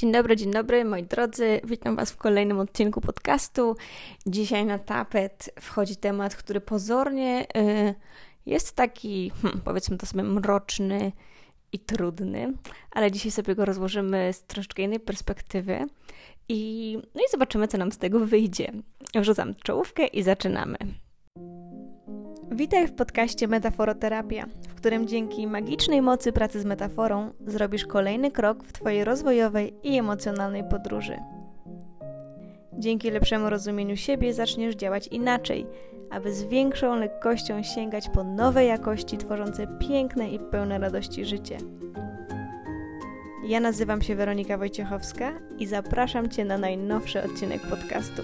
Dzień dobry, dzień dobry moi drodzy. Witam Was w kolejnym odcinku podcastu. Dzisiaj na tapet wchodzi temat, który pozornie y, jest taki, hmm, powiedzmy to sobie, mroczny i trudny, ale dzisiaj sobie go rozłożymy z troszeczkę innej perspektywy i, no i zobaczymy, co nam z tego wyjdzie. Wrzucam czołówkę i zaczynamy. Witaj w podcaście Metaforoterapia, w którym dzięki magicznej mocy pracy z metaforą zrobisz kolejny krok w Twojej rozwojowej i emocjonalnej podróży. Dzięki lepszemu rozumieniu siebie zaczniesz działać inaczej, aby z większą lekkością sięgać po nowe jakości tworzące piękne i pełne radości życie. Ja nazywam się Weronika Wojciechowska i zapraszam Cię na najnowszy odcinek podcastu.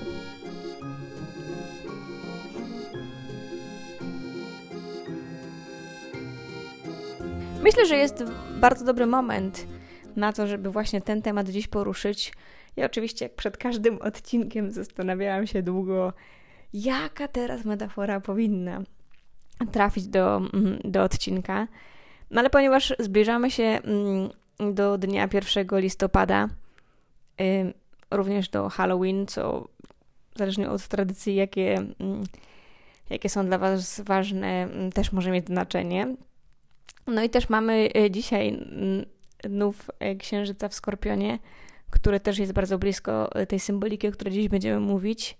Myślę, że jest bardzo dobry moment na to, żeby właśnie ten temat dziś poruszyć. Ja oczywiście, jak przed każdym odcinkiem, zastanawiałam się długo, jaka teraz metafora powinna trafić do, mm, do odcinka. No ale ponieważ zbliżamy się mm, do dnia 1 listopada, również do Halloween, co zależnie od tradycji, jakie, mm, jakie są dla Was ważne, też może mieć znaczenie. No i też mamy e, dzisiaj nów e, księżyca w Skorpionie, który też jest bardzo blisko e, tej symboliki, o której dziś będziemy mówić.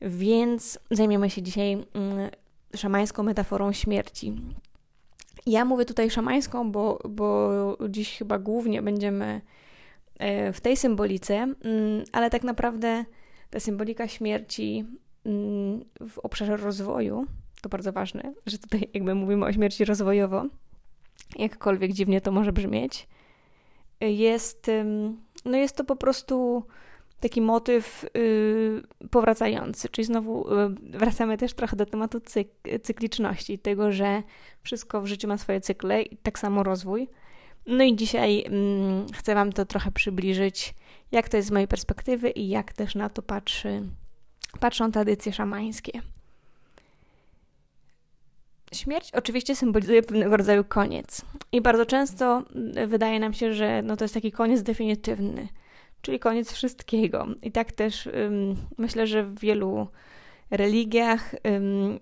Więc zajmiemy się dzisiaj szamańską metaforą śmierci. Ja mówię tutaj szamańską, bo, bo dziś chyba głównie będziemy w tej symbolice, ale tak naprawdę ta symbolika śmierci w obszarze rozwoju to bardzo ważne, że tutaj jakby mówimy o śmierci rozwojowo, jakkolwiek dziwnie to może brzmieć, jest, no jest to po prostu taki motyw yy, powracający, czyli znowu yy, wracamy też trochę do tematu cyk cykliczności, tego, że wszystko w życiu ma swoje cykle i tak samo rozwój. No i dzisiaj chcę Wam to trochę przybliżyć, jak to jest z mojej perspektywy i jak też na to patrzy, patrzą tradycje szamańskie. Śmierć oczywiście symbolizuje pewnego rodzaju koniec. I bardzo często mm, wydaje nam się, że no to jest taki koniec definitywny, czyli koniec wszystkiego. I tak też ym, myślę, że w wielu religiach ym,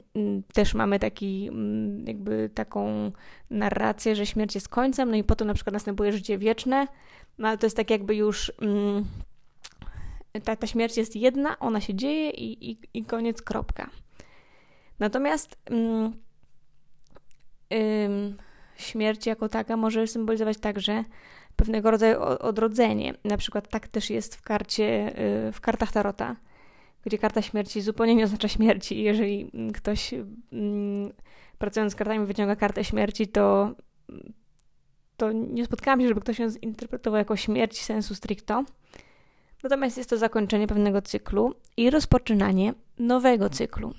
też mamy taki, ym, jakby taką narrację, że śmierć jest końcem, no i potem na przykład następuje życie wieczne, no ale to jest tak jakby już ta, ta śmierć jest jedna, ona się dzieje i, i, i koniec, kropka. Natomiast ym, śmierć jako taka może symbolizować także pewnego rodzaju odrodzenie. Na przykład tak też jest w karcie, y, w kartach Tarota, gdzie karta śmierci zupełnie nie oznacza śmierci. Jeżeli ktoś mm, pracując z kartami wyciąga kartę śmierci, to, to nie spotkałam się, żeby ktoś ją zinterpretował jako śmierć sensu stricto. Natomiast jest to zakończenie pewnego cyklu i rozpoczynanie nowego cyklu.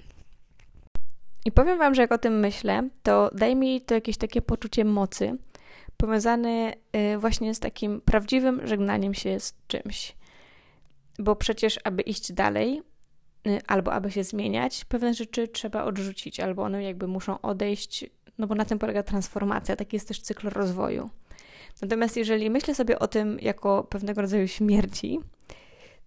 I powiem Wam, że jak o tym myślę, to daje mi to jakieś takie poczucie mocy, powiązane y, właśnie z takim prawdziwym żegnaniem się z czymś. Bo przecież, aby iść dalej, y, albo aby się zmieniać, pewne rzeczy trzeba odrzucić, albo one jakby muszą odejść, no bo na tym polega transformacja, taki jest też cykl rozwoju. Natomiast jeżeli myślę sobie o tym jako pewnego rodzaju śmierci,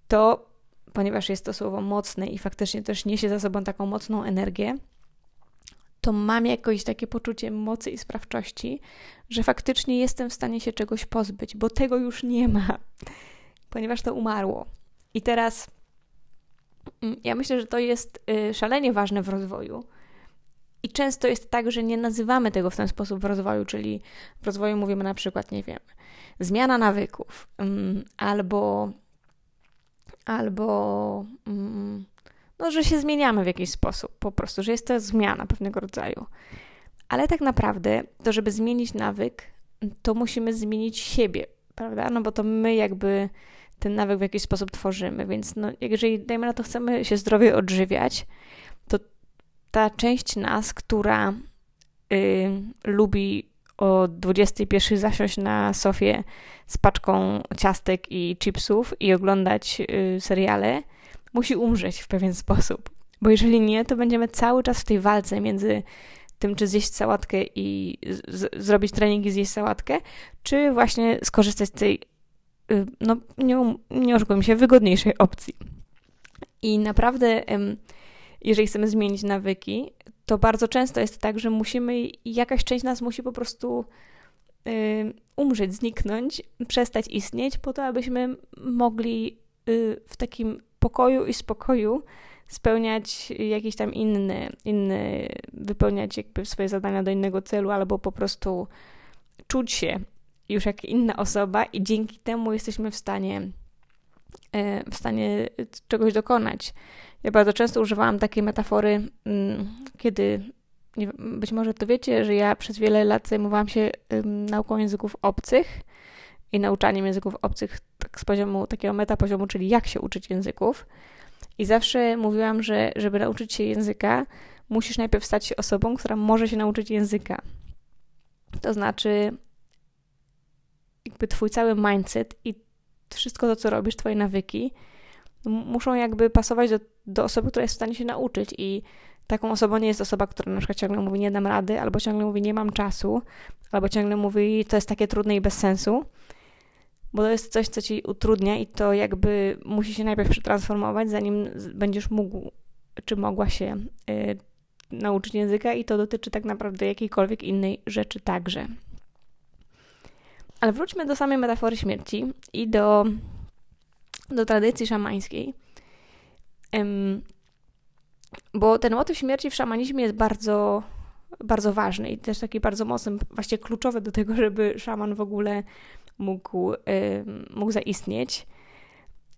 to ponieważ jest to słowo mocne i faktycznie też niesie za sobą taką mocną energię, to mam jakoś takie poczucie mocy i sprawczości, że faktycznie jestem w stanie się czegoś pozbyć, bo tego już nie ma, ponieważ to umarło. I teraz mm, ja myślę, że to jest y, szalenie ważne w rozwoju. I często jest tak, że nie nazywamy tego w ten sposób w rozwoju, czyli w rozwoju mówimy na przykład, nie wiem, zmiana nawyków, mm, albo, albo mm, no, że się zmieniamy w jakiś sposób, po prostu, że jest to zmiana pewnego rodzaju. Ale tak naprawdę, to żeby zmienić nawyk, to musimy zmienić siebie, prawda? No bo to my jakby ten nawyk w jakiś sposób tworzymy, więc no, jeżeli, dajmy na to, chcemy się zdrowie odżywiać, to ta część nas, która y, lubi o 21 zasiąść na sofie z paczką ciastek i chipsów i oglądać y, seriale, musi umrzeć w pewien sposób. Bo jeżeli nie, to będziemy cały czas w tej walce między tym, czy zjeść sałatkę i zrobić trening i zjeść sałatkę, czy właśnie skorzystać z tej y, no nie, nie oszukujmy się, wygodniejszej opcji. I naprawdę, jeżeli chcemy zmienić nawyki, to bardzo często jest tak, że musimy, jakaś część nas musi po prostu y, umrzeć, zniknąć, przestać istnieć, po to, abyśmy mogli y, w takim pokoju i spokoju spełniać jakieś tam inne, inne, wypełniać jakby swoje zadania do innego celu, albo po prostu czuć się już jak inna osoba i dzięki temu jesteśmy w stanie e, w stanie czegoś dokonać. Ja bardzo często używałam takiej metafory, mm, kiedy być może to wiecie, że ja przez wiele lat zajmowałam się nauką języków obcych i nauczaniem języków obcych z poziomu takiego metapoziomu, czyli jak się uczyć języków. I zawsze mówiłam, że żeby nauczyć się języka, musisz najpierw stać się osobą, która może się nauczyć języka. To znaczy, jakby twój cały mindset i wszystko to, co robisz, twoje nawyki, muszą jakby pasować do, do osoby, która jest w stanie się nauczyć. I taką osobą nie jest osoba, która na przykład ciągle mówi, nie dam rady, albo ciągle mówi, nie mam czasu, albo ciągle mówi, to jest takie trudne i bez sensu bo to jest coś, co ci utrudnia i to jakby musi się najpierw przetransformować, zanim będziesz mógł czy mogła się y, nauczyć języka, i to dotyczy tak naprawdę jakiejkolwiek innej rzeczy także. Ale wróćmy do samej metafory śmierci i do, do tradycji szamańskiej. Ym, bo ten motyw śmierci w szamanizmie jest bardzo, bardzo ważny i też taki bardzo mocny, właściwie kluczowy do tego, żeby szaman w ogóle mógł, mógł zaistnieć.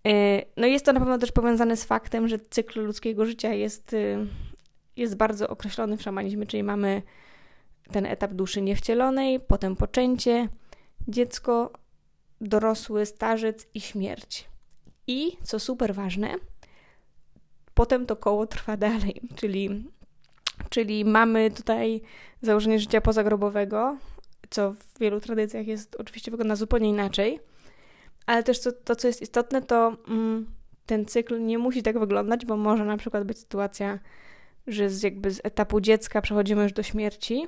Y, no jest to na pewno też powiązane z faktem, że cykl ludzkiego życia jest, y, jest bardzo określony w szamanizmie, czyli mamy ten etap duszy niewcielonej, potem poczęcie, dziecko, dorosły, starzec i śmierć. I, co super ważne, potem to koło trwa dalej, czyli, czyli mamy tutaj założenie życia pozagrobowego, co w wielu tradycjach jest oczywiście wygląda zupełnie inaczej. Ale też to, to co jest istotne, to mm, ten cykl nie musi tak wyglądać, bo może na przykład być sytuacja, że z, jakby z etapu dziecka przechodzimy już do śmierci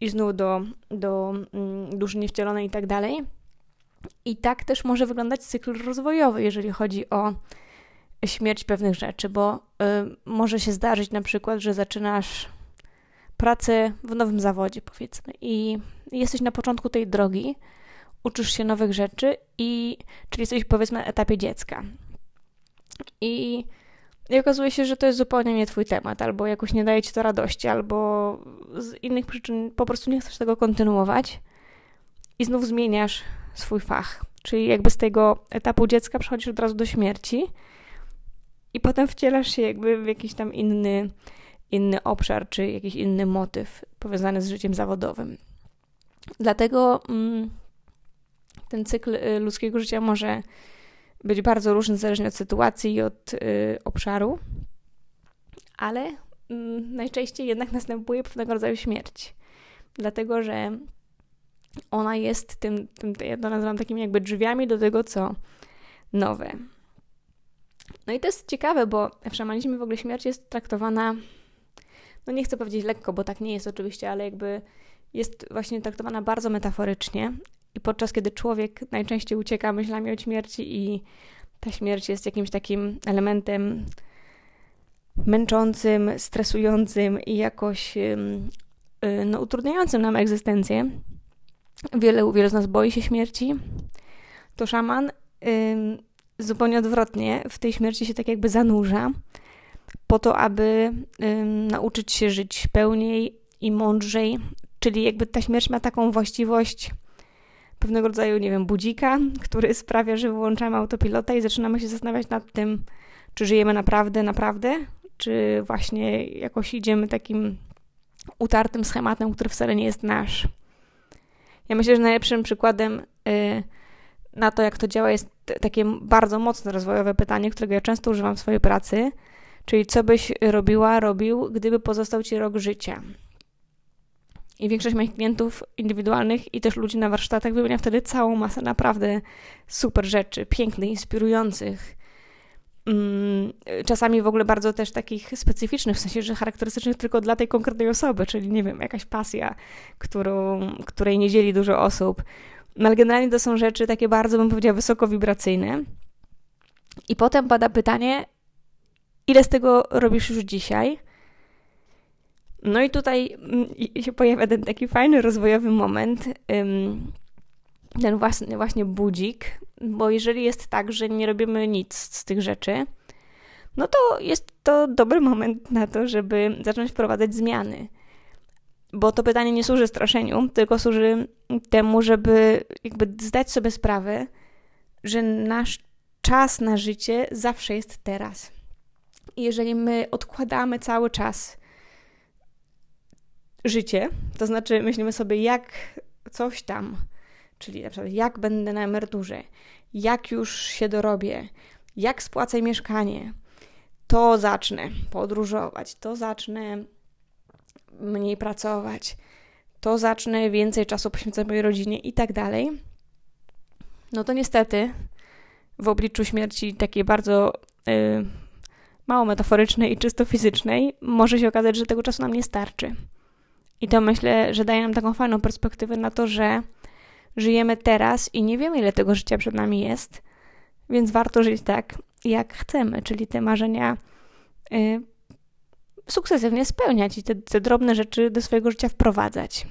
i znów do, do mm, duszy niewcielonej i tak dalej. I tak też może wyglądać cykl rozwojowy, jeżeli chodzi o śmierć pewnych rzeczy, bo y, może się zdarzyć na przykład, że zaczynasz pracę w nowym zawodzie, powiedzmy, i jesteś na początku tej drogi, uczysz się nowych rzeczy, i czyli jesteś powiedzmy na etapie dziecka. I, I okazuje się, że to jest zupełnie nie Twój temat, albo jakoś nie daje Ci to radości, albo z innych przyczyn po prostu nie chcesz tego kontynuować, i znów zmieniasz swój fach. Czyli jakby z tego etapu dziecka przechodzisz od razu do śmierci, i potem wcielasz się jakby w jakiś tam inny inny obszar czy jakiś inny motyw powiązany z życiem zawodowym. Dlatego mm, ten cykl y, ludzkiego życia może być bardzo różny zależnie od sytuacji i od y, obszaru, ale mm, najczęściej jednak następuje pewnego rodzaju śmierć. Dlatego, że ona jest tym, tym ja to nazywam takimi jakby drzwiami do tego, co nowe. No i to jest ciekawe, bo w szamanizmie w ogóle śmierć jest traktowana no nie chcę powiedzieć lekko, bo tak nie jest oczywiście, ale jakby jest właśnie traktowana bardzo metaforycznie i podczas kiedy człowiek najczęściej ucieka myślami o śmierci i ta śmierć jest jakimś takim elementem męczącym, stresującym i jakoś y, no, utrudniającym nam egzystencję. Wiele, wielu z nas boi się śmierci. To szaman zupełnie odwrotnie w tej śmierci się tak jakby zanurza po to, aby nauczyć się żyć pełniej i mądrzej. Czyli jakby ta śmierć ma taką właściwość pewnego rodzaju, nie wiem, budzika, który sprawia, że wyłączamy autopilota i zaczynamy się zastanawiać nad tym, czy żyjemy naprawdę, naprawdę, czy właśnie jakoś idziemy takim utartym schematem, który wcale nie jest nasz. Ja myślę, że najlepszym przykładem y, na to, jak to działa, jest takie bardzo mocne rozwojowe pytanie, którego ja często używam w swojej pracy, Czyli co byś robiła, robił, gdyby pozostał ci rok życia. I większość moich klientów indywidualnych i też ludzi na warsztatach wymienia wtedy całą masę naprawdę super rzeczy, pięknych, inspirujących. Mm, czasami w ogóle bardzo też takich specyficznych, w sensie, że charakterystycznych tylko dla tej konkretnej osoby, czyli nie wiem, jakaś pasja, którą, której nie dzieli dużo osób No ale generalnie to są rzeczy takie bardzo, bym powiedziała, wysokowibracyjne. I potem pada pytanie, ile z tego robisz już dzisiaj? No i tutaj mm, się pojawia ten taki fajny rozwojowy moment, ten właśnie, właśnie budzik, bo jeżeli jest tak, że nie robimy nic z tych rzeczy, no to jest to dobry moment na to, żeby zacząć wprowadzać zmiany. Bo to pytanie nie służy straszeniu, tylko służy temu, żeby jakby zdać sobie sprawę, że nasz czas na życie zawsze jest teraz. I jeżeli my odkładamy cały czas życie, to znaczy myślimy sobie, jak coś tam, czyli na przykład jak będę na emeryturze, jak już się dorobię, jak spłacę mieszkanie, to zacznę podróżować, to zacznę mniej pracować, to zacznę więcej czasu poświęcać mojej rodzinie i tak dalej. No to niestety w obliczu śmierci takiej bardzo yy, mało metaforycznej i czysto fizycznej może się okazać, że tego czasu nam nie starczy. I to myślę, że daje nam taką fajną perspektywę na to, że żyjemy teraz i nie wiemy, ile tego życia przed nami jest, więc warto żyć tak, jak chcemy, czyli te marzenia y, sukcesywnie spełniać i te, te drobne rzeczy do swojego życia wprowadzać.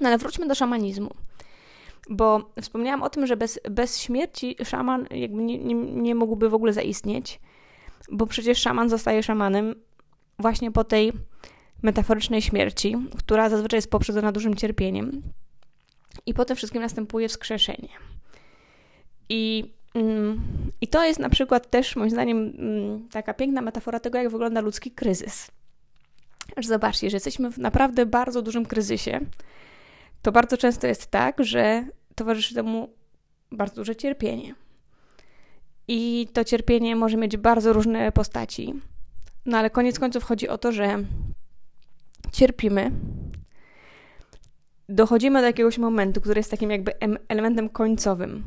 No ale wróćmy do szamanizmu. Bo wspomniałam o tym, że bez, bez śmierci szaman jakby nie, nie, nie mógłby w ogóle zaistnieć, bo przecież szaman zostaje szamanem właśnie po tej metaforycznej śmierci, która zazwyczaj jest poprzedzona dużym cierpieniem. I po tym wszystkim następuje wskrzeszenie. I, mm, I to jest na przykład też, moim zdaniem, mm, taka piękna metafora tego, jak wygląda ludzki kryzys. Że zobaczcie, że jesteśmy w naprawdę bardzo dużym kryzysie. To bardzo często jest tak, że towarzyszy temu bardzo duże cierpienie. I to cierpienie może mieć bardzo różne postaci. No ale koniec końców chodzi o to, że cierpimy, dochodzimy do jakiegoś momentu, który jest takim jakby elementem końcowym.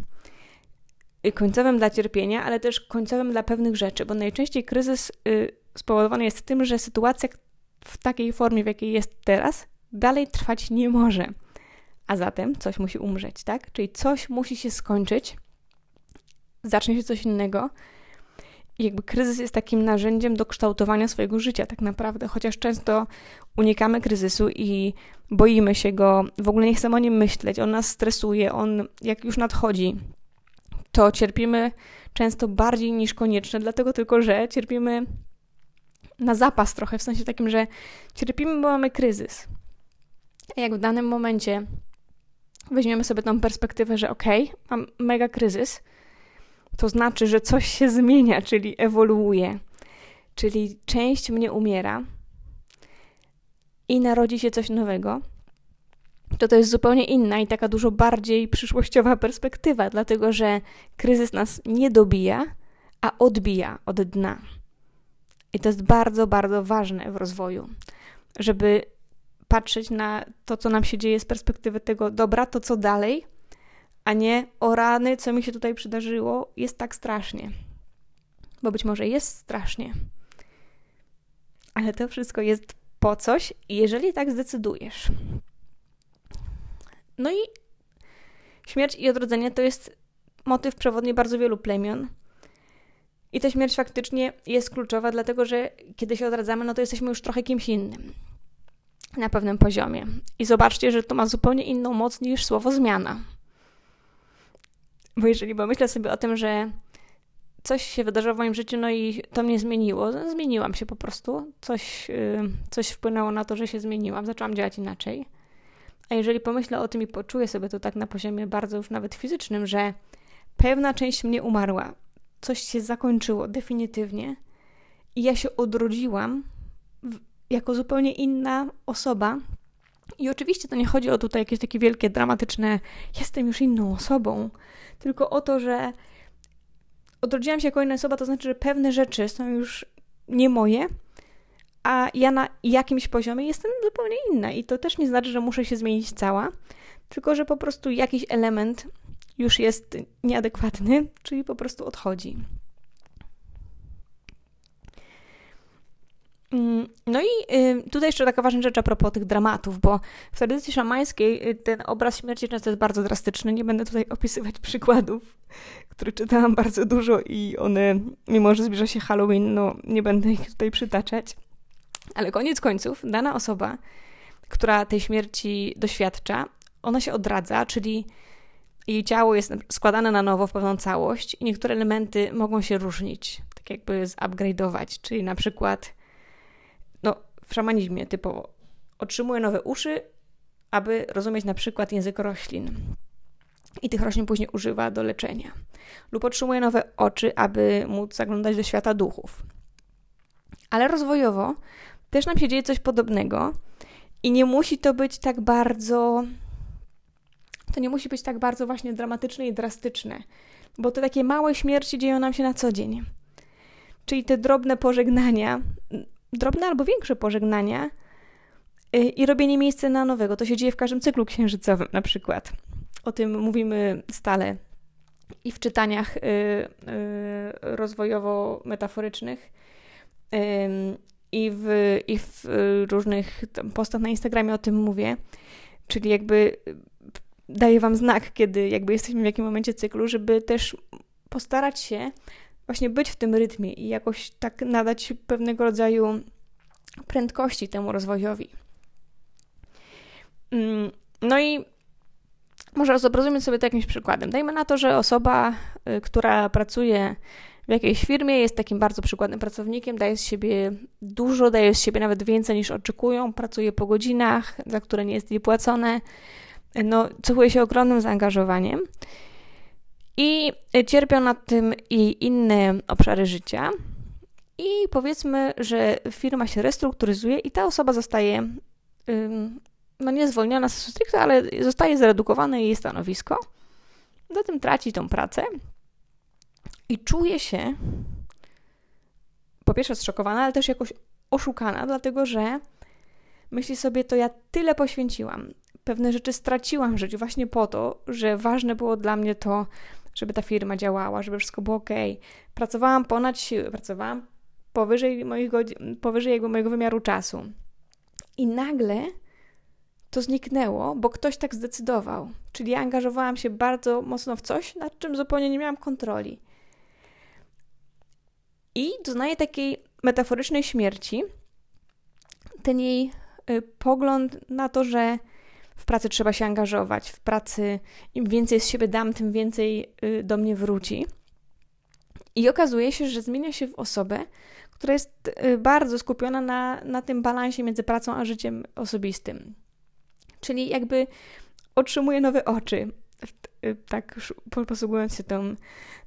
Końcowym dla cierpienia, ale też końcowym dla pewnych rzeczy, bo najczęściej kryzys y, spowodowany jest tym, że sytuacja w takiej formie, w jakiej jest teraz, dalej trwać nie może. A zatem coś musi umrzeć, tak? Czyli coś musi się skończyć, zacznie się coś innego, jakby kryzys jest takim narzędziem do kształtowania swojego życia, tak naprawdę, chociaż często unikamy kryzysu i boimy się go, w ogóle nie chcemy o nim myśleć, on nas stresuje, on jak już nadchodzi, to cierpimy często bardziej niż konieczne, dlatego tylko, że cierpimy na zapas trochę, w sensie takim, że cierpimy, bo mamy kryzys. A jak w danym momencie weźmiemy sobie tą perspektywę, że okej, okay, mam mega kryzys, to znaczy, że coś się zmienia, czyli ewoluuje, czyli część mnie umiera i narodzi się coś nowego, to to jest zupełnie inna i taka dużo bardziej przyszłościowa perspektywa, dlatego że kryzys nas nie dobija, a odbija od dna. I to jest bardzo, bardzo ważne w rozwoju, żeby patrzeć na to, co nam się dzieje z perspektywy tego, dobra, to co dalej, a nie o rany, co mi się tutaj przydarzyło, jest tak strasznie. Bo być może jest strasznie, ale to wszystko jest po coś, jeżeli tak zdecydujesz. No i śmierć i odrodzenie to jest motyw przewodni bardzo wielu plemion. I ta śmierć faktycznie jest kluczowa, dlatego że kiedy się odradzamy, no to jesteśmy już trochę kimś innym na pewnym poziomie. I zobaczcie, że to ma zupełnie inną moc niż słowo zmiana. Bo jeżeli pomyślę sobie o tym, że coś się wydarzyło w moim życiu, no i to mnie zmieniło, no, zmieniłam się po prostu, coś, yy, coś wpłynęło na to, że się zmieniłam, zaczęłam działać inaczej. A jeżeli pomyślę o tym i poczuję sobie to tak na poziomie bardzo już nawet fizycznym, że pewna część mnie umarła, coś się zakończyło definitywnie i ja się odrodziłam jako zupełnie inna osoba. I oczywiście to nie chodzi o tutaj jakieś takie wielkie, dramatyczne, jestem już inną osobą, tylko o to, że odrodziłam się jako inna osoba, to znaczy, że pewne rzeczy są już nie moje, a ja na jakimś poziomie jestem zupełnie inna. I to też nie znaczy, że muszę się zmienić cała, tylko że po prostu jakiś element już jest nieadekwatny, czyli po prostu odchodzi. No i y, tutaj jeszcze taka ważna rzecz a propos tych dramatów, bo w tradycji szamańskiej y, ten obraz śmierci często jest bardzo drastyczny. Nie będę tutaj opisywać przykładów, które czytałam bardzo dużo i one, mimo że zbliża się Halloween, no nie będę ich tutaj przytaczać. Ale koniec końców, dana osoba, która tej śmierci doświadcza, ona się odradza, czyli jej ciało jest składane na nowo w pewną całość i niektóre elementy mogą się różnić, tak jakby zupgrade'ować, czyli na przykład szamanizmie typowo otrzymuje nowe uszy, aby rozumieć na przykład język roślin. I tych roślin później używa do leczenia. Lub otrzymuje nowe oczy, aby móc zaglądać do świata duchów. Ale rozwojowo też nam się dzieje coś podobnego i nie musi to być tak bardzo. To nie musi być tak bardzo właśnie dramatyczne i drastyczne, bo te takie małe śmierci dzieją nam się na co dzień. Czyli te drobne pożegnania, drobne albo większe pożegnania y, i robienie miejsca na nowego. To się dzieje w każdym cyklu księżycowym na przykład. O tym mówimy stale i w czytaniach y, y, rozwojowo-metaforycznych i w, i w różnych postach na Instagramie o tym mówię. Czyli jakby daję Wam znak, kiedy jakby jesteśmy w jakim momencie cyklu, żeby też postarać się właśnie być w tym rytmie i jakoś tak nadać pewnego rodzaju prędkości temu rozwojowi. Mm, no i może zobrazujmy sobie to jakimś przykładem. Dajmy na to, że osoba, y, która pracuje w jakiejś firmie, jest takim bardzo przykładnym pracownikiem, daje z siebie dużo, daje z siebie nawet więcej niż oczekują, pracuje po godzinach, za które nie jest jej płacone, no, cechuje się ogromnym zaangażowaniem. I cierpią na tym i inne obszary życia. I powiedzmy, że firma się restrukturyzuje i ta osoba zostaje, no nie zwolniona z stricte, ale zostaje zredukowane jej stanowisko. Zatem traci tą pracę i czuje się po pierwsze zszokowana, ale też jakoś oszukana, dlatego że myśli sobie, to ja tyle poświęciłam, pewne rzeczy straciłam w życiu właśnie po to, że ważne było dla mnie to, żeby ta firma działała, żeby wszystko było ok. Pracowałam ponad siły, pracowałam powyżej, moich godzin, powyżej jakby mojego wymiaru czasu. I nagle to zniknęło, bo ktoś tak zdecydował. Czyli ja angażowałam się bardzo mocno w coś, nad czym zupełnie nie miałam kontroli. I doznaje takiej metaforycznej śmierci ten jej y, pogląd na to, że w pracy trzeba się angażować, w pracy im więcej z siebie dam, tym więcej y, do mnie wróci. I okazuje się, że zmienia się w osobę, która jest y, bardzo skupiona na, na tym balansie między pracą a życiem osobistym. Czyli jakby otrzymuje nowe oczy, y, tak posługując się tą,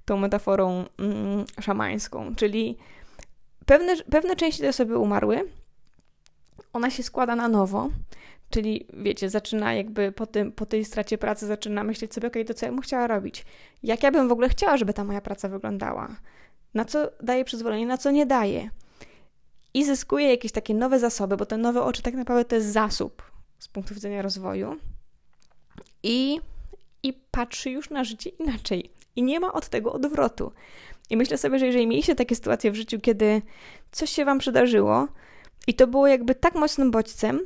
tą metaforą mm, szamańską. Czyli pewne, pewne części tej osoby umarły, ona się składa na nowo, Czyli wiecie, zaczyna jakby po, tym, po tej stracie pracy zaczyna myśleć sobie, okej, okay, to co ja bym chciała robić? Jak ja bym w ogóle chciała, żeby ta moja praca wyglądała? Na co daje przyzwolenie, na co nie daje? I zyskuje jakieś takie nowe zasoby, bo te nowe oczy tak naprawdę to jest zasób z punktu widzenia rozwoju. I, i patrzy już na życie inaczej. I nie ma od tego odwrotu. I myślę sobie, że jeżeli mieliście takie sytuacje w życiu, kiedy coś się wam przydarzyło i to było jakby tak mocnym bodźcem,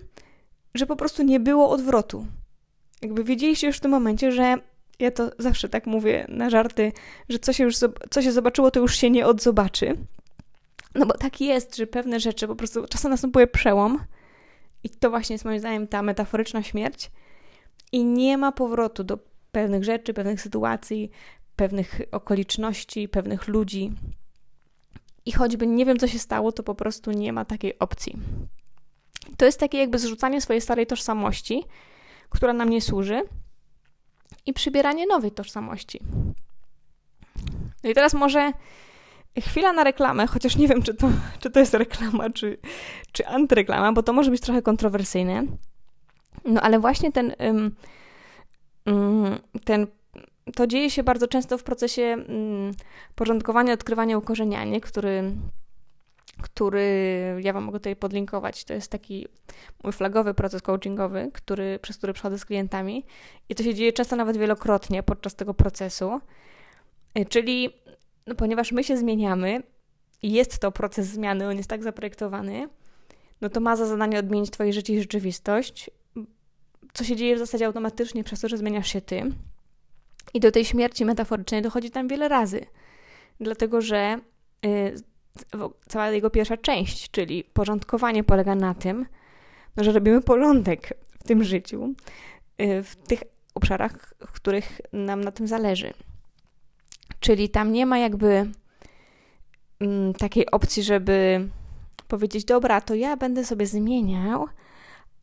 że po prostu nie było odwrotu. Jakby wiedzieliście już w tym momencie, że ja to zawsze tak mówię na żarty, że co się już co się zobaczyło, to już się nie odzobaczy. No bo tak jest, że pewne rzeczy po prostu czasem następuje przełom i to właśnie jest moim zdaniem ta metaforyczna śmierć i nie ma powrotu do pewnych rzeczy, pewnych sytuacji, pewnych okoliczności, pewnych ludzi. I choćby nie wiem, co się stało, to po prostu nie ma takiej opcji. To jest takie jakby zrzucanie swojej starej tożsamości, która nam nie służy, i przybieranie nowej tożsamości. No i teraz może chwila na reklamę, chociaż nie wiem, czy to, czy to jest reklama, czy, czy antyreklama, bo to może być trochę kontrowersyjne. No ale właśnie ten, ten to dzieje się bardzo często w procesie porządkowania, odkrywania, ukorzeniania, który który ja Wam mogę tutaj podlinkować. To jest taki mój flagowy proces coachingowy, który, przez który przechodzę z klientami i to się dzieje często nawet wielokrotnie podczas tego procesu. Y, czyli no, ponieważ my się zmieniamy i jest to proces zmiany, on jest tak zaprojektowany, no to ma za zadanie odmienić Twoje życie i rzeczywistość, co się dzieje w zasadzie automatycznie przez to, że zmieniasz się Ty. I do tej śmierci metaforycznej dochodzi tam wiele razy, dlatego że y, cała jego pierwsza część, czyli porządkowanie, polega na tym, no, że robimy porządek w tym życiu, y, w tych obszarach, w których nam na tym zależy. Czyli tam nie ma jakby mm, takiej opcji, żeby powiedzieć, dobra, to ja będę sobie zmieniał,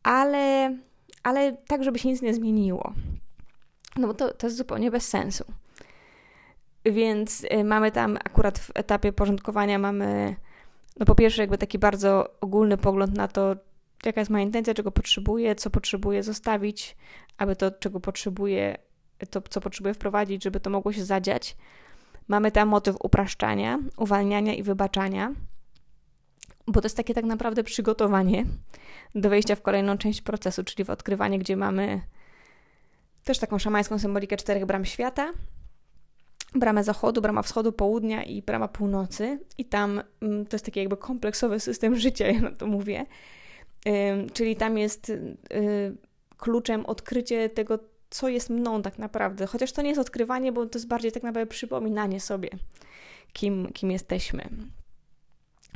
ale, ale tak, żeby się nic nie zmieniło. No bo to, to jest zupełnie bez sensu. Więc y, mamy tam akurat w etapie porządkowania mamy, no po pierwsze jakby taki bardzo ogólny pogląd na to, jaka jest moja intencja, czego potrzebuję, co potrzebuję zostawić, aby to, czego potrzebuję, to, co potrzebuję wprowadzić, żeby to mogło się zadziać. Mamy tam motyw upraszczania, uwalniania i wybaczania, bo to jest takie tak naprawdę przygotowanie do wejścia w kolejną część procesu, czyli w odkrywanie, gdzie mamy też taką szamańską symbolikę czterech bram świata, bramę zachodu, brama wschodu, południa i brama północy. I tam mm, to jest taki jakby kompleksowy system życia, ja na to mówię. Czyli tam jest y, kluczem odkrycie tego, co jest mną tak naprawdę. Chociaż to nie jest odkrywanie, bo to jest bardziej tak naprawdę przypominanie sobie, kim, kim jesteśmy.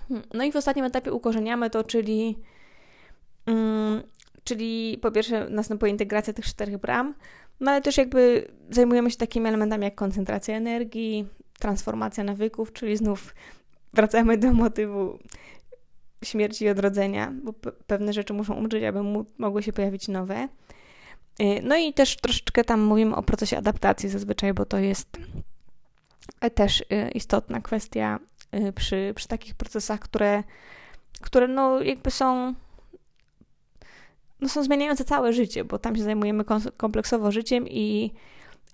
Hmm, no i w ostatnim etapie ukorzeniamy to, czyli, mm, czyli po pierwsze następuje integracja tych czterech bram, no ale też jakby zajmujemy się takimi elementami jak koncentracja energii, transformacja nawyków, czyli znów wracamy do motywu śmierci i odrodzenia, bo pewne rzeczy muszą umrzeć, aby mogły się pojawić nowe. Y, no i też troszeczkę tam mówimy o procesie adaptacji zazwyczaj, bo to jest też y, istotna kwestia y, przy, przy takich procesach, które, które no jakby są no są zmieniające całe życie, bo tam się zajmujemy kompleksowo życiem i,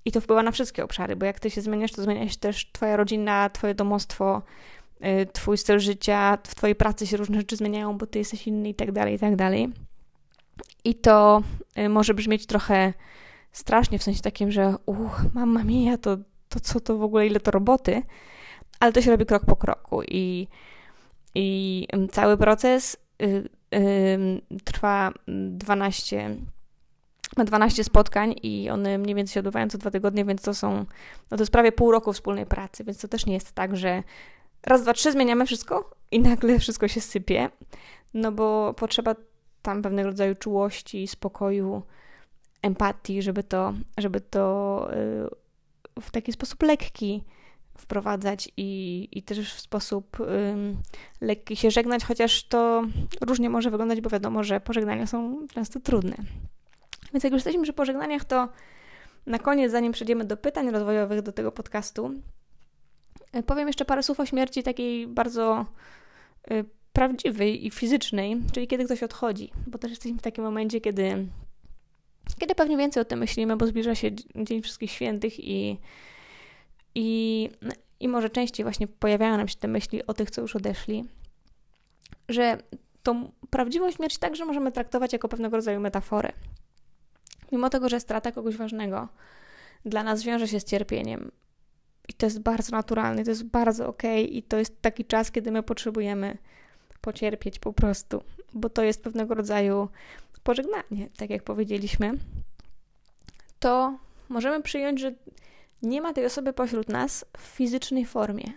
i to wpływa na wszystkie obszary, bo jak ty się zmieniasz, to zmienia się też twoja rodzina, twoje domostwo, Y, twój styl życia, w twojej pracy się różne rzeczy zmieniają, bo ty jesteś inny i tak dalej, i tak dalej. I to y, może brzmieć trochę strasznie, w sensie takim, że uch, mamma mia, to, to co to w ogóle, ile to roboty, ale to się robi krok po kroku i, i cały proces y, y, trwa 12 ma 12 spotkań i one mniej więcej się odbywają co dwa tygodnie, więc to są, no to jest prawie pół roku wspólnej pracy, więc to też nie jest tak, że raz, dwa, trzy zmieniamy wszystko i nagle wszystko się sypie, no bo potrzeba tam pewnego rodzaju czułości, spokoju, empatii, żeby to, żeby to y, w taki sposób lekki wprowadzać i, i też w sposób um, lekki się żegnać, chociaż to różnie może wyglądać, bo wiadomo, że pożegnania są często trudne. Więc jak już jesteśmy przy pożegnaniach, to na koniec, zanim przejdziemy do pytań rozwojowych do tego podcastu, E, powiem jeszcze parę słów o śmierci takiej bardzo y, prawdziwej i fizycznej, czyli kiedy ktoś odchodzi, bo też jesteśmy w takim momencie, kiedy, kiedy pewnie więcej o tym myślimy, bo zbliża się Dzień Wszystkich Świętych i, i, i może częściej właśnie pojawiają nam się te myśli o tych, co już odeszli, że tą prawdziwą śmierć także możemy traktować jako pewnego rodzaju metaforę. Mimo tego, że strata kogoś ważnego dla nas wiąże się z cierpieniem, i to jest bardzo naturalne, to jest bardzo okej okay i to jest taki czas, kiedy my potrzebujemy pocierpieć po prostu, bo to jest pewnego rodzaju pożegnanie, tak jak powiedzieliśmy. To możemy przyjąć, że nie ma tej osoby pośród nas w fizycznej formie,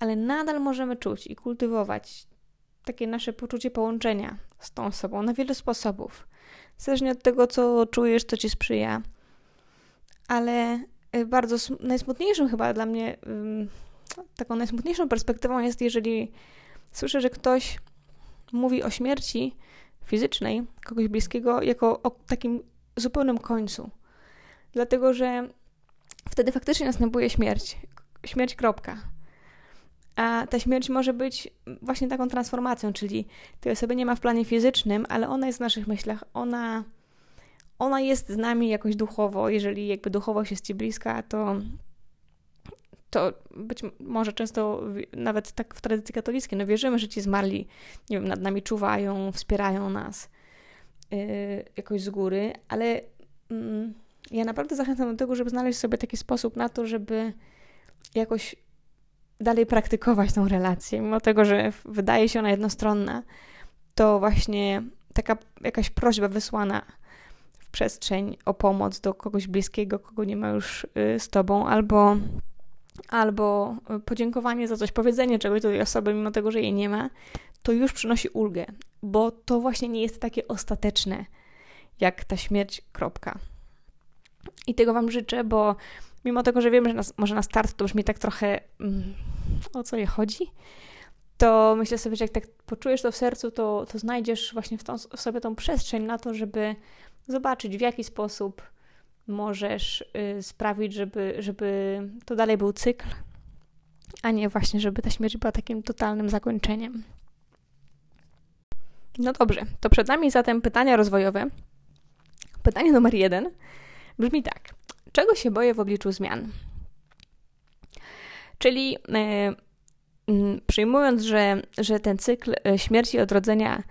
ale nadal możemy czuć i kultywować takie nasze poczucie połączenia z tą osobą na wiele sposobów. Zależnie od tego, co czujesz, co ci sprzyja. Ale Y, bardzo najsmutniejszym chyba dla mnie, taką najsmutniejszą perspektywą jest, jeżeli słyszę, że ktoś mówi o śmierci fizycznej kogoś bliskiego jako o takim zupełnym końcu. Dlatego, że wtedy faktycznie następuje śmierć. Śmierć, kropka. A ta śmierć może być właśnie taką transformacją, czyli tej osoby nie ma w planie fizycznym, ale ona jest w naszych myślach. Ona ona jest z nami jakoś duchowo, jeżeli jakby duchowość jest Ci bliska, to to być może często nawet tak w tradycji katolickiej, no wierzymy, że ci zmarli, nie wiem, nad nami czuwają, wspierają nas yy, jakoś z góry, ale yy, ja naprawdę zachęcam do tego, żeby znaleźć sobie taki sposób na to, żeby jakoś dalej praktykować tą relację, mimo tego, że wydaje się ona jednostronna, to właśnie taka jakaś prośba wysłana w przestrzeń o pomoc do kogoś bliskiego, kogo nie ma już y, z tobą, albo, albo podziękowanie za coś, powiedzenie czegoś do tej osoby, mimo tego, że jej nie ma, to już przynosi ulgę, bo to właśnie nie jest takie ostateczne jak ta śmierć, kropka. I tego Wam życzę, bo mimo tego, że wiem, że nas, może na start to brzmi tak trochę mm, o co je chodzi, to myślę sobie, że jak tak poczujesz to w sercu, to, to znajdziesz właśnie w, tą, w sobie tą przestrzeń na to, żeby zobaczyć, w jaki sposób możesz y, sprawić, żeby, żeby to dalej był cykl, a nie właśnie, żeby ta śmierć była takim totalnym zakończeniem. No dobrze, to przed nami zatem pytania rozwojowe. Pytanie numer jeden brzmi tak. Czego się boję w obliczu zmian? Czyli e, przyjmując, że, że ten cykl e, śmierci i odrodzenia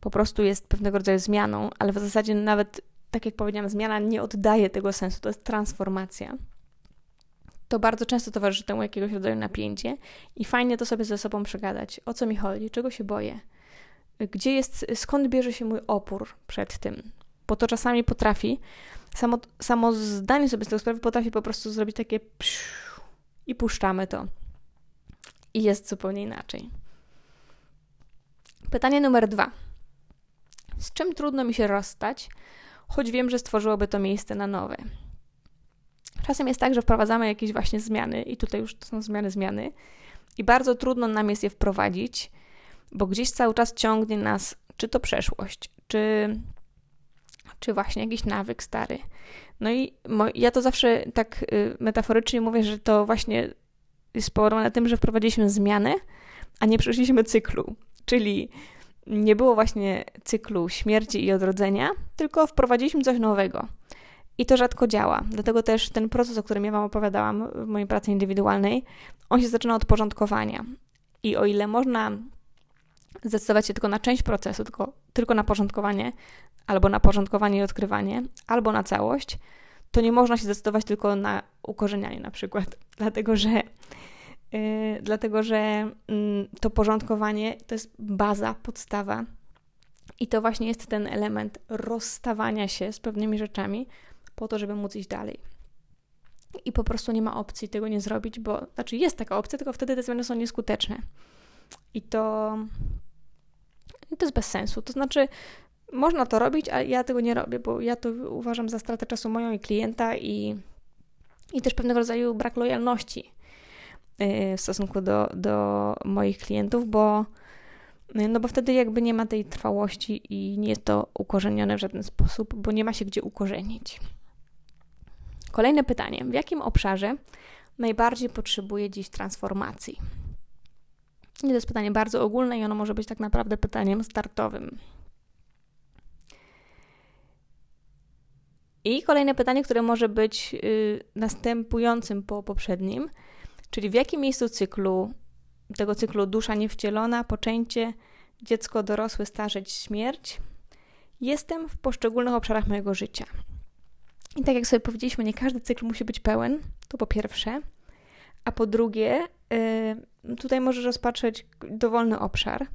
po prostu jest pewnego rodzaju zmianą, ale w zasadzie nawet, tak jak powiedziałam, zmiana nie oddaje tego sensu, to jest transformacja. To bardzo często towarzyszy temu jakiegoś rodzaju napięcie i fajnie to sobie ze sobą przegadać. O co mi chodzi? Czego się boję? Gdzie jest, skąd bierze się mój opór przed tym? Bo to czasami potrafi, samo, samo zdanie sobie z tego sprawy potrafi po prostu zrobić takie i puszczamy to. I jest zupełnie inaczej. Pytanie numer dwa. Z czym trudno mi się rozstać, choć wiem, że stworzyłoby to miejsce na nowe? Czasem jest tak, że wprowadzamy jakieś właśnie zmiany, i tutaj już to są zmiany, zmiany, i bardzo trudno nam jest je wprowadzić, bo gdzieś cały czas ciągnie nas, czy to przeszłość, czy, czy właśnie jakiś nawyk stary. No i ja to zawsze tak y, metaforycznie mówię, że to właśnie jest spowodowane tym, że wprowadziliśmy zmiany, a nie przeszliśmy cyklu. Czyli nie było właśnie cyklu śmierci i odrodzenia, tylko wprowadziliśmy coś nowego. I to rzadko działa. Dlatego też ten proces, o którym ja Wam opowiadałam w mojej pracy indywidualnej, on się zaczyna od porządkowania. I o ile można zdecydować się tylko na część procesu, tylko, tylko na porządkowanie, albo na porządkowanie i odkrywanie, albo na całość, to nie można się zdecydować tylko na ukorzenianie na przykład, dlatego że yy, dlatego, że yy, to porządkowanie to jest baza, podstawa i to właśnie jest ten element rozstawania się z pewnymi rzeczami po to, żeby móc iść dalej. I po prostu nie ma opcji tego nie zrobić, bo znaczy jest taka opcja, tylko wtedy te zmiany są nieskuteczne. I to to jest bez sensu. To znaczy, można to robić, a ja tego nie robię, bo ja to uważam za stratę czasu moją i klienta i, i też pewnego rodzaju brak lojalności y, w stosunku do, do moich klientów, bo, y, no bo wtedy jakby nie ma tej trwałości i nie jest to ukorzenione w żaden sposób, bo nie ma się gdzie ukorzenić. Kolejne pytanie. W jakim obszarze najbardziej potrzebuje dziś transformacji? I to jest pytanie bardzo ogólne i ono może być tak naprawdę pytaniem startowym. I kolejne pytanie, które może być y, następującym po poprzednim, czyli w jakim miejscu cyklu, tego cyklu dusza niewcielona, poczęcie, dziecko, dorosły, starzeć, śmierć, jestem w poszczególnych obszarach mojego życia. I tak jak sobie powiedzieliśmy, nie każdy cykl musi być pełen, to po pierwsze. A po drugie, y, tutaj możesz rozpatrzeć dowolny obszar.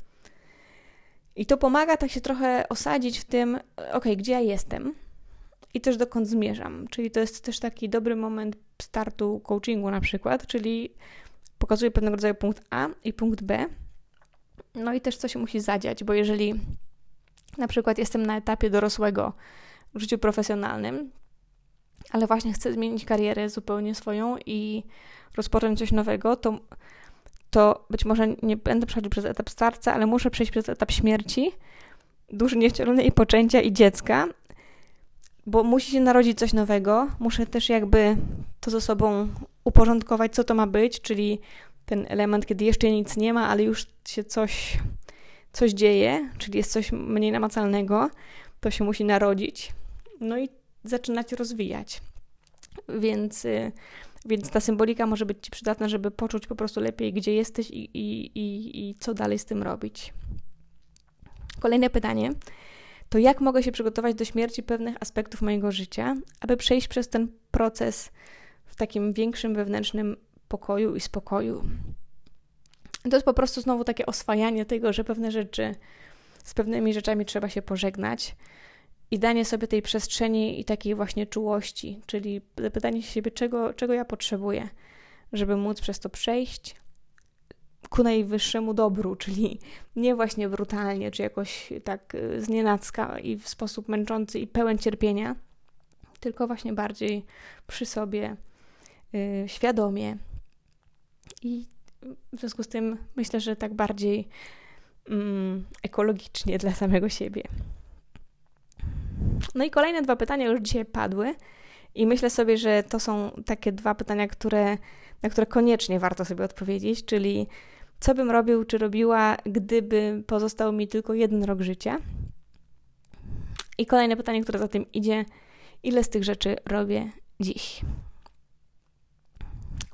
I to pomaga tak się trochę osadzić w tym, ok, gdzie ja jestem i też dokąd zmierzam. Czyli to jest też taki dobry moment startu coachingu na przykład, czyli pokazuje pewnego rodzaju punkt A i punkt B. No i też co się musi zadziać, bo jeżeli na przykład jestem na etapie dorosłego w życiu profesjonalnym, ale właśnie chcę zmienić karierę zupełnie swoją i rozpocząć coś nowego, to, to być może nie będę przechodził przez etap starca, ale muszę przejść przez etap śmierci, duszy niewcielonej i poczęcia i dziecka, bo musi się narodzić coś nowego. Muszę też jakby to ze sobą uporządkować, co to ma być, czyli ten element, kiedy jeszcze nic nie ma, ale już się coś, coś dzieje, czyli jest coś mniej namacalnego, to się musi narodzić. No i zaczynać rozwijać. Więc, y, więc ta symbolika może być Ci przydatna, żeby poczuć po prostu lepiej, gdzie jesteś i, i, i, i co dalej z tym robić. Kolejne pytanie to jak mogę się przygotować do śmierci pewnych aspektów mojego życia, aby przejść przez ten proces w takim większym wewnętrznym pokoju i spokoju. To jest po prostu znowu takie oswajanie tego, że pewne rzeczy z pewnymi rzeczami trzeba się pożegnać i danie sobie tej przestrzeni i takiej właśnie czułości, czyli zapytanie się siebie, czego, czego ja potrzebuję, żeby móc przez to przejść ku najwyższemu dobru, czyli nie właśnie brutalnie, czy jakoś tak y, znienacka i w sposób męczący i pełen cierpienia, tylko właśnie bardziej przy sobie, yy, świadomie. I w związku z tym myślę, że tak bardziej mm, ekologicznie dla samego siebie. No i kolejne dwa pytania już dzisiaj padły. I myślę sobie, że to są takie dwa pytania, które, na które koniecznie warto sobie odpowiedzieć, czyli co bym robił czy robiła, gdyby pozostał mi tylko jeden rok życia? I kolejne pytanie, które za tym idzie, ile z tych rzeczy robię dziś?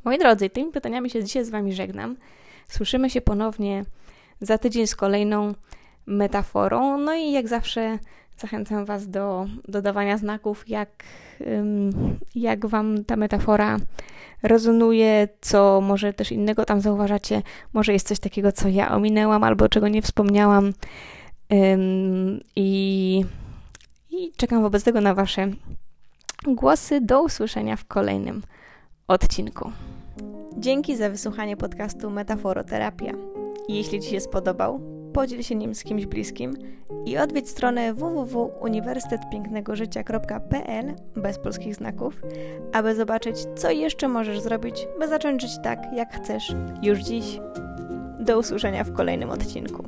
Moi drodzy, tymi pytaniami się dzisiaj z Wami żegnam. Słyszymy się ponownie za tydzień z kolejną metaforą. No i jak zawsze zachęcam Was do dodawania znaków, jak, jak Wam ta metafora rezonuje, co może też innego tam zauważacie. Może jest coś takiego, co ja ominęłam albo czego nie wspomniałam. I, i czekam wobec tego na Wasze głosy. Do usłyszenia w kolejnym odcinku. Dzięki za wysłuchanie podcastu Metaforoterapia. Jeśli Ci się spodobał, podziel się nim z kimś bliskim i odwiedź stronę www.uniwersytetpięknegożycia.pl bez polskich znaków, aby zobaczyć, co jeszcze możesz zrobić, by zacząć żyć tak, jak chcesz już dziś. Do usłyszenia w kolejnym odcinku.